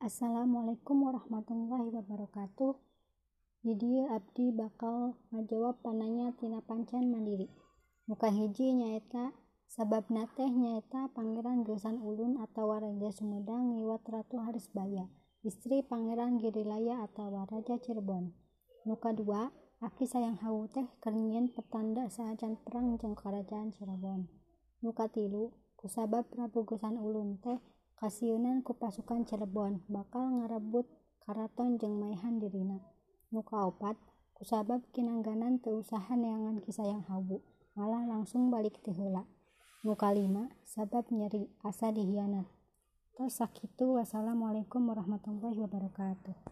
Assalamualaikum warahmatullahi wabarakatuh. Jadi abdi bakal ngajawab pananya tina pancan mandiri. Muka hiji nyaeta sabab nateh nyaeta Pangeran Gesan Ulun atau Raja Sumedang ngiwat Ratu Harisbaya, istri Pangeran Girilaya atau Raja Cirebon. Nuka dua, Aki sayang hawu teh kernyian petanda saacan perang jeung kerajaan Cirebon. Nuka tilu, kusabab Prabu Gesan Ulun teh Kasiunan ku pasukan Cirebon bakal ngarebut karaton jeung maehan dirina. Nuka opat kusabab kinangganan teu usaha neangan kisayang hawu malah langsung balik ti heula. Lima sabab nyeri asa dihianat. Tos sakitu wassalamualaikum warahmatullahi wabarakatuh.